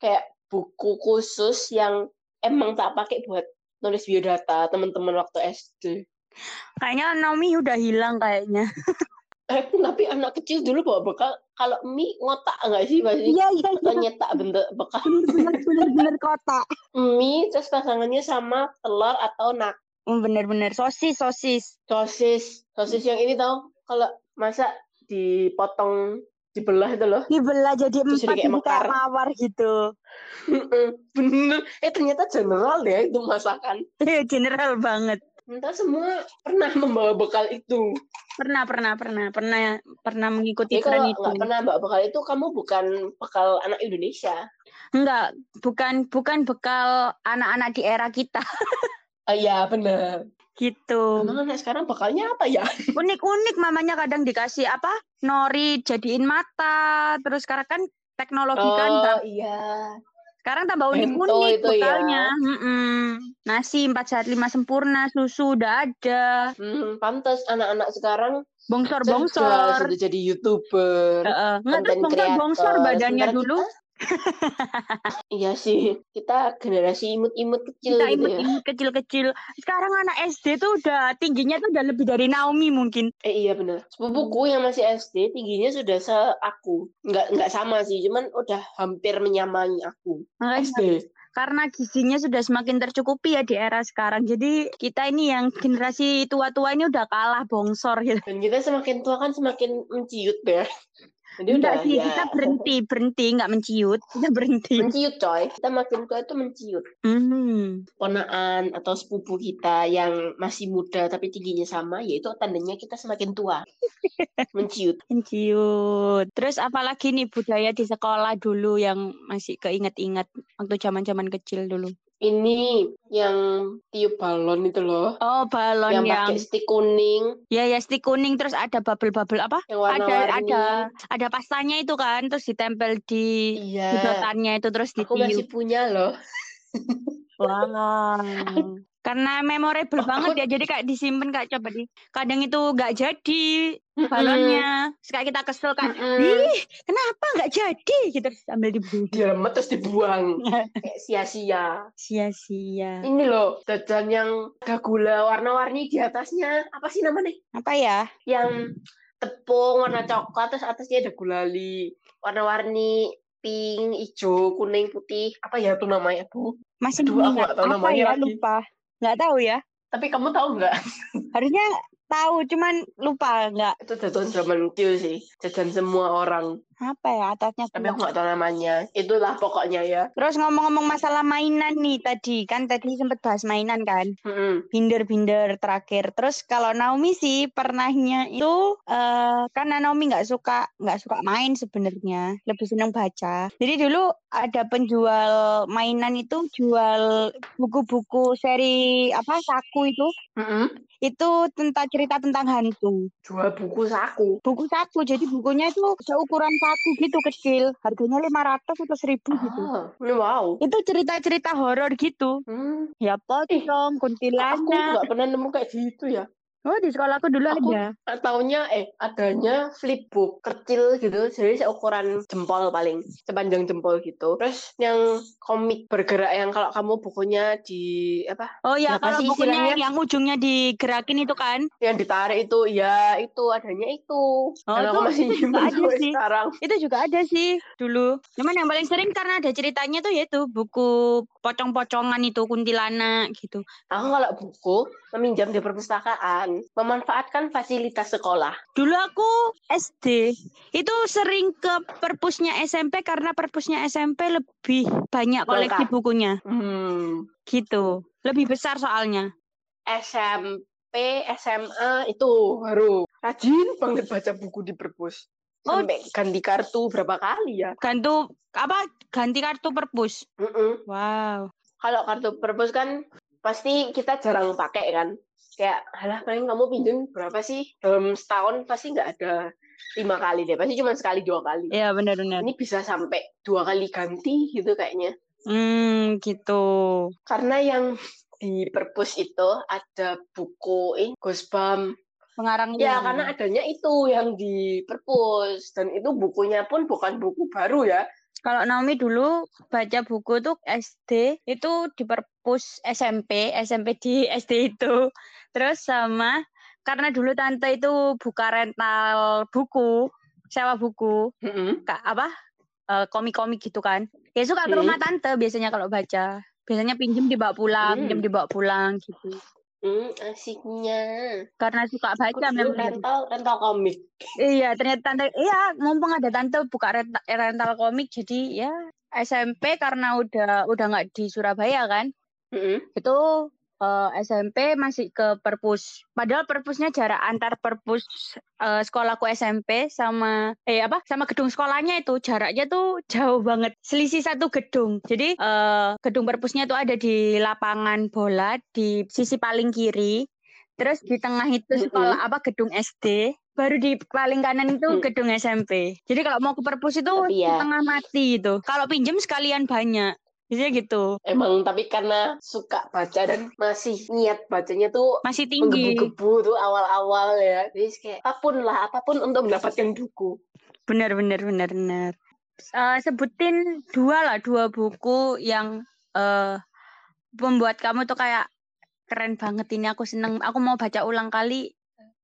kayak buku khusus yang emang tak pakai buat nulis biodata teman-teman waktu SD. Kayaknya Naomi udah hilang kayaknya. Eh, tapi anak kecil dulu bawa bekal kalau mie ngotak nggak sih pasti? Iya, iya, Atau nyetak bentuk bekal bener, bener, bener kotak. mie terus pasangannya sama telur atau nak Oh, bener-bener sosis, sosis. sosis sosis yang ini tahu kalau masak dipotong dibelah itu loh Dibelah jadi Terus empat kayak mekar. mawar gitu. bener eh ternyata general ya itu masakan Iya, General banget. Entah semua pernah membawa bekal itu. Pernah, pernah, pernah, pernah, pernah mengikuti Jadi tren kalau itu. nggak pernah bawa bekal itu, kamu bukan bekal anak Indonesia. Enggak, bukan bukan bekal anak-anak di era kita Ah iya benar. gitu. Emang anak sekarang bekalnya apa ya? Unik-unik mamanya kadang dikasih apa? Nori jadiin mata, terus sekarang kan teknologi kan Oh iya. Sekarang tambah unik-unik itu ya. bekalnya. Mm-mm. Nasi 4 sehat 5 sempurna, susu udah ada, Hmm, pantas anak-anak sekarang cerdas bongsor-bongsor. sudah jadi youtuber, Heeh. Nggak terus konten bongsor-bongsor creator. badannya Sementara dulu. kita, Iya sih, kita generasi imut-imut kecil Kita gitu ya. imut-imut kecil-kecil. Sekarang anak SD tuh udah tingginya tuh udah lebih dari Naomi mungkin. Eh iya bener. Sepupuku yang masih SD tingginya sudah se aku. Nggak nggak sama sih, cuman udah hampir menyamai aku. Makanya SD. karena gizinya sudah semakin tercukupi ya di era sekarang. Jadi kita ini yang generasi tua-tua ini udah kalah bongsor gitu. Dan kita semakin tua kan semakin menciut ya. Jadi udah sih, ya kita berhenti, berhenti, nggak menciut. Kita berhenti. menciut coy. Kita makin tua itu menciut. Hmm. Ponaan atau sepupu kita yang masih muda tapi tingginya sama, yaitu tandanya kita semakin tua. menciut. Menciut. Terus apalagi nih budaya di sekolah dulu yang masih keinget-inget waktu zaman-zaman kecil dulu. Ini yang tiup balon itu loh. Oh, balon yang yang, pakai stick kuning, ya ya stick kuning terus ada bubble-bubble apa? yang Ada warna-warni. ada ada pastanya itu kan, terus ditempel di Iya. sedotannya itu terus Aku masih ditiup. punya loh. Wow. Karena memorable Oh, banget aku- ya, jadi kayak disimpan kayak coba di. Kadang itu nggak jadi balonnya, kayak kita kesel kayak, Mm-mm. ih kenapa nggak jadi? Gitu ambil dibuang. Diremet terus dibuang. Kayak sia-sia. Sia-sia. Ini loh, jajan yang ada gula warna-warni di atasnya. Apa sih namanya? Apa ya? Yang tepung warna coklat terus atasnya ada gulali. Warna-warni pink, hijau, kuning, putih. Apa ya itu namanya, Bu? Masih Aduh, aku nggak tahu apa namanya ya? lagi. Lupa. Nggak tahu ya. Tapi kamu tahu nggak? Harusnya tahu, cuman lupa nggak. Itu jajan zaman kecil sih. Jajan semua orang. Apa ya atasnya? Tapi aku nggak tahu namanya. Itulah pokoknya ya. Terus ngomong-ngomong masalah mainan nih tadi, kan tadi sempet bahas mainan kan? Mm-mm. binder-binder terakhir. Terus kalau Naomi sih pernahnya itu eh karena Naomi nggak suka nggak suka main sebenarnya, lebih senang baca. Jadi dulu ada penjual mainan itu jual buku-buku seri apa saku itu Mm-mm. itu tentang cerita tentang hantu. Jual buku saku. Buku saku, jadi bukunya itu seukuran saku gitu kecil, harganya 500 atau 1000 gitu. Ah, ini wow. Itu cerita-cerita horor gitu. Hmm. Ya pocong, Aku kuntilanak. nggak pernah nemu kayak gitu ya. Oh, di sekolahku dulu Aku- ada. Taunya eh adanya flipbook kecil gitu, jadi seukuran jempol paling sepanjang jempol gitu. Terus yang komik bergerak yang kalau kamu bukunya di apa Oh ya, Apa kalau bukunya istilahnya? yang ujungnya digerakin itu kan, yang ditarik itu ya itu adanya itu. Oh, Dan aku itu- masih itu sih. sekarang. itu juga ada sih dulu. Cuman yang paling sering karena ada ceritanya tuh yaitu buku pocong-pocongan itu kuntilanak gitu. Aku kalau buku meminjam di perpustakaan, memanfaatkan fasilitas sekolah. Dulu aku SD itu sering ke perpusnya SMP karena perpusnya SMP lebih banyak koleksi Lengkap. bukunya Hmm. gitu. Lebih besar soalnya. SMP, SMA itu baru rajin banget baca buku di perpus. Oh. Sampai ganti kartu berapa kali ya? Gantu apa? Ganti kartu perpus. Mm-mm. Wow. Kalau kartu perpus kan pasti kita jarang pakai kan. Kayak, halah paling kamu pinjam berapa sih? Dalam setahun pasti nggak ada lima kali deh. Pasti cuma sekali dua kali. Iya benar-benar. Ini bisa sampai dua kali ganti gitu kayaknya. Hmm, gitu. Karena yang di perpus itu ada buku eh, Goosebumps Pengarang Ya, karena adanya itu yang di perpus dan itu bukunya pun bukan buku baru ya. Kalau Naomi dulu baca buku tuh SD itu di perpus SMP, SMP di SD itu. Terus sama karena dulu tante itu buka rental buku, sewa buku, Mm-mm. kak apa eh, komik-komik gitu kan. Ya suka ke Hmm. rumah tante biasanya kalau baca. Biasanya pinjem dibawa pulang, Hmm. pinjem dibawa pulang gitu. Hmm, asiknya. Karena suka baca memang. rental rental komik. Iya, ternyata tante, iya, mumpung ada tante buka rental, rental komik, jadi ya SMP karena udah udah nggak di Surabaya kan, Mm-mm. itu eh, SMP masih ke perpus. Padahal perpusnya jarak antar perpus eh, sekolahku SMP sama eh apa sama gedung sekolahnya itu jaraknya tuh jauh banget, selisih satu gedung. Jadi eh, gedung perpusnya tuh ada di lapangan bola di sisi paling kiri. Terus di tengah itu sekolah apa gedung SD, baru di paling kanan itu Mm. gedung SMP. Jadi kalau mau ke perpus itu Tapi ya- setengah mati itu. Kalau pinjem sekalian banyak. Biasanya gitu. Emang tapi karena suka baca dan masih niat bacanya tuh Masih tinggi. menggebu-gebu tuh awal-awal ya. Jadi kayak apa pun lah, apa pun untuk mendapatkan buku. Benar, benar, benar, benar. eh, sebutin dua lah, dua buku yang eh membuat kamu tuh kayak keren banget ini aku seneng. Aku mau baca ulang kali.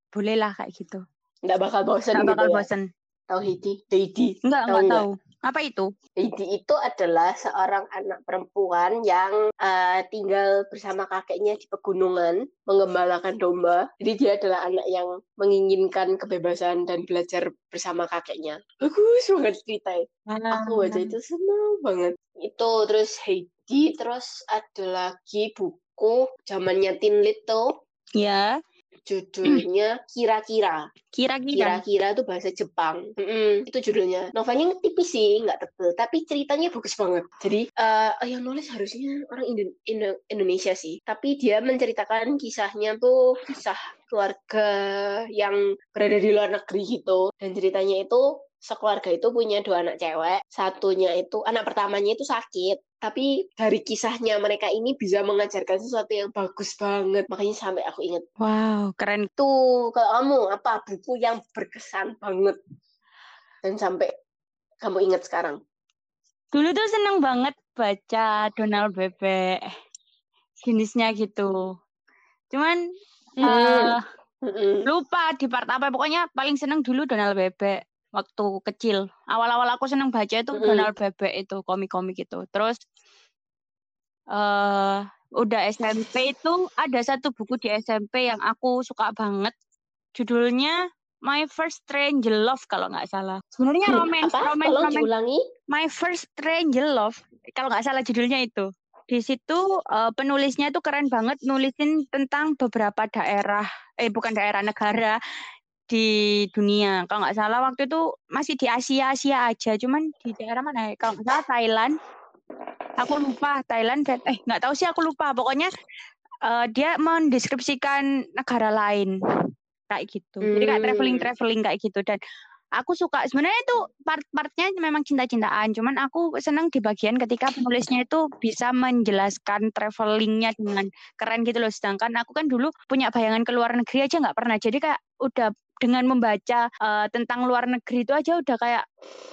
Boleh lah kayak gitu. Nggak bakal bosan Nggak gitu bakal ya. bosen. Tahu Heidi? Heidi. Enggak, Tahu enggak nggak? tahu. Apa itu? Heidi itu adalah seorang anak perempuan yang eh, tinggal bersama kakeknya di pegunungan, mengembalakan domba. Jadi dia adalah anak yang menginginkan kebebasan dan belajar bersama kakeknya. Bagus banget ceritanya. Aku baca itu senang banget. Itu terus Heidi, terus ada lagi buku zamannya Tin Little, Ya, judulnya Kira-kira. kira-kira. Kira-kira itu bahasa Jepang. Mm-mm, itu judulnya. Novelnya tipis sih, nggak tebel, tapi ceritanya bagus banget. Jadi eh, yang nulis harusnya orang Indo- Indo- Indonesia sih, tapi dia menceritakan kisahnya tuh kisah keluarga yang berada di luar negeri gitu. Dan ceritanya itu sekeluarga itu punya dua anak cewek, satunya itu anak pertamanya itu sakit. Tapi dari kisahnya mereka ini bisa mengajarkan sesuatu yang bagus banget. Makanya sampai aku inget Wow, keren. tuh kalau kamu apa buku yang berkesan banget dan sampai kamu ingat sekarang Dulu tuh seneng banget baca Donald Bebek. Jenisnya gitu. Cuman Hmm. eh, Mm-mm. lupa di part apa. Pokoknya paling seneng dulu Donald Bebek waktu kecil. Awal-awal aku seneng baca itu Mm-mm. Donald Bebek itu komik-komik itu. Terus eh udah SMP itu ada satu buku di SMP yang aku suka banget. Judulnya My First Strange Love kalau nggak salah. Sebenarnya romance, apa romance, tolong romance diulangi My First Strange Love, kalau nggak salah judulnya itu. Di situ eh, penulisnya itu keren banget nulisin tentang beberapa daerah, eh bukan daerah negara di dunia. Kalau nggak salah waktu itu masih di Asia Asia aja, cuman di daerah mana ya? Kalau nggak salah Thailand. Aku lupa Thailand dan eh nggak tahu sih aku lupa. Pokoknya eh, dia mendeskripsikan negara lain kayak gitu. Jadi kayak Hmm. traveling traveling kayak gitu dan aku suka sebenarnya itu part-partnya memang cinta-cintaan cuman aku senang di bagian ketika penulisnya itu bisa menjelaskan travelingnya dengan keren gitu loh sedangkan aku kan dulu punya bayangan ke luar negeri aja nggak pernah jadi kayak udah dengan membaca eh, tentang luar negeri itu aja udah kayak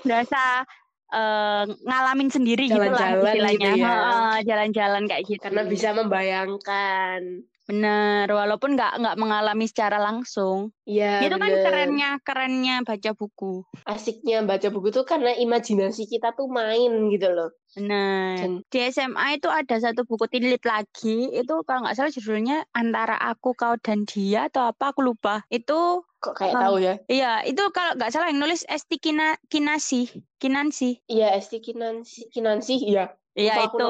berasa eh, ngalamin sendiri gitu lah Jalan-jalan gitu istilahnya ya. Heeh, jalan-jalan kayak gitu karena bisa membayangkan bener walaupun nggak nggak mengalami secara langsung ya itu kan bener. kerennya kerennya baca buku asiknya baca buku tuh karena imajinasi kita tuh main gitu loh Benar. Dan- Di SMA itu ada satu buku tilit lagi. Itu kalau nggak salah judulnya antara aku, kau dan dia atau apa aku lupa. Itu kok kayak Ah. tahu ya iya itu kalau nggak salah yang nulis Esti Kina, Kinasi, Kinansi. iya Esti Kinansi Kinansi iya Iya itu.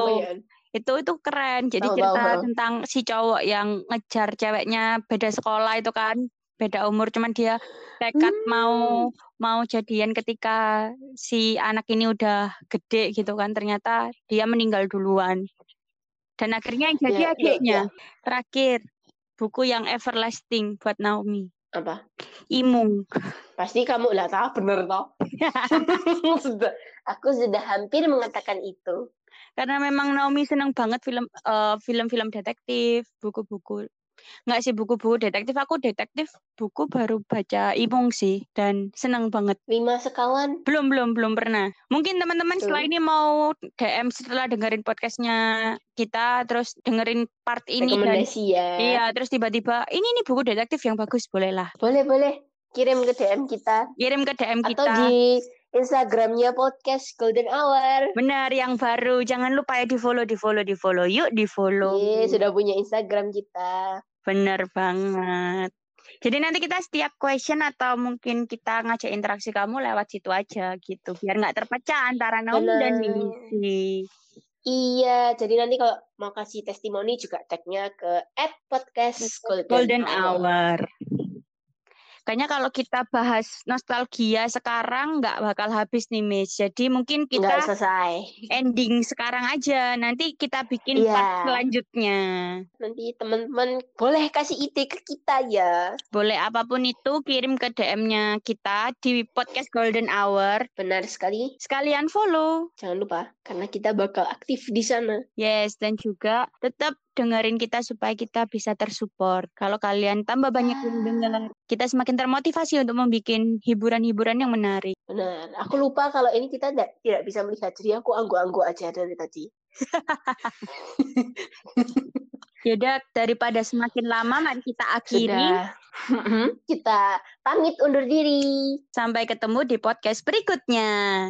Itu itu keren. Jadi Tahu, tahu, cerita heeh. tentang si cowok yang ngejar ceweknya beda sekolah itu kan. Beda umur cuman dia tekad mau mau jadian ketika si anak ini udah gede gitu kan. Ternyata dia meninggal duluan. Dan akhirnya yang jadi Ya, ya, adiknya. ya. Terakhir buku yang everlasting buat Naomi. Apa Imung. pasti kamu lah tahu bener toh sudah aku sudah hampir mengatakan itu Karena memang Naomi seneng banget film eh, film-film detektif, buku-buku. Nggak sih buku-buku detektif, aku detektif buku baru baca Imung sih dan seneng banget. lima sekawan Belum belum belum pernah. Mungkin teman-teman setelah ini mau DM setelah dengerin podcastnya kita, terus dengerin part ini dan rekomendasi ya iya, terus tiba-tiba ini nih buku detektif yang bagus, bolehlah boleh boleh kirim ke DM kita kirim ke DM atau kita. di Instagramnya podcast Golden Hour Benar yang baru, jangan lupa ya di follow, di follow, di follow. Yuk di follow. Ye, sudah punya Instagram kita Bener banget. Jadi nanti kita setiap question atau mungkin kita ngajak interaksi kamu lewat situ aja gitu. Biar nggak terpecah antara Naomi dan Benar. Missy. Iya, jadi nanti kalau mau kasih testimoni juga tagnya ke at podcast Golden, Golden Hour. Hour. Kayaknya kalau kita bahas nostalgia sekarang nggak bakal habis nih, Miss. Jadi mungkin Nggak kita selesai. ending sekarang aja. Nanti kita bikin part Iya. selanjutnya. Nanti teman-teman boleh kasih ide ke kita ya. Boleh apa pun itu kirim ke DM-nya kita di podcast Golden Hour. Benar sekali. Sekalian follow. Jangan lupa, karena kita bakal aktif di sana. Yes, dan juga tetap dengerin kita supaya kita bisa tersupport. Kalau kalian tambah banyak yang dengar, kita semakin termotivasi untuk membuat hiburan-hiburan yang menarik. Benar. Aku lupa kalau ini kita tidak, tidak bisa melihat, jadi aku anggu-anggu aja dari tadi. Yaudah, daripada semakin lama, mari kita akhiri. Sudah. kita pamit undur diri. Sampai ketemu di podcast berikutnya.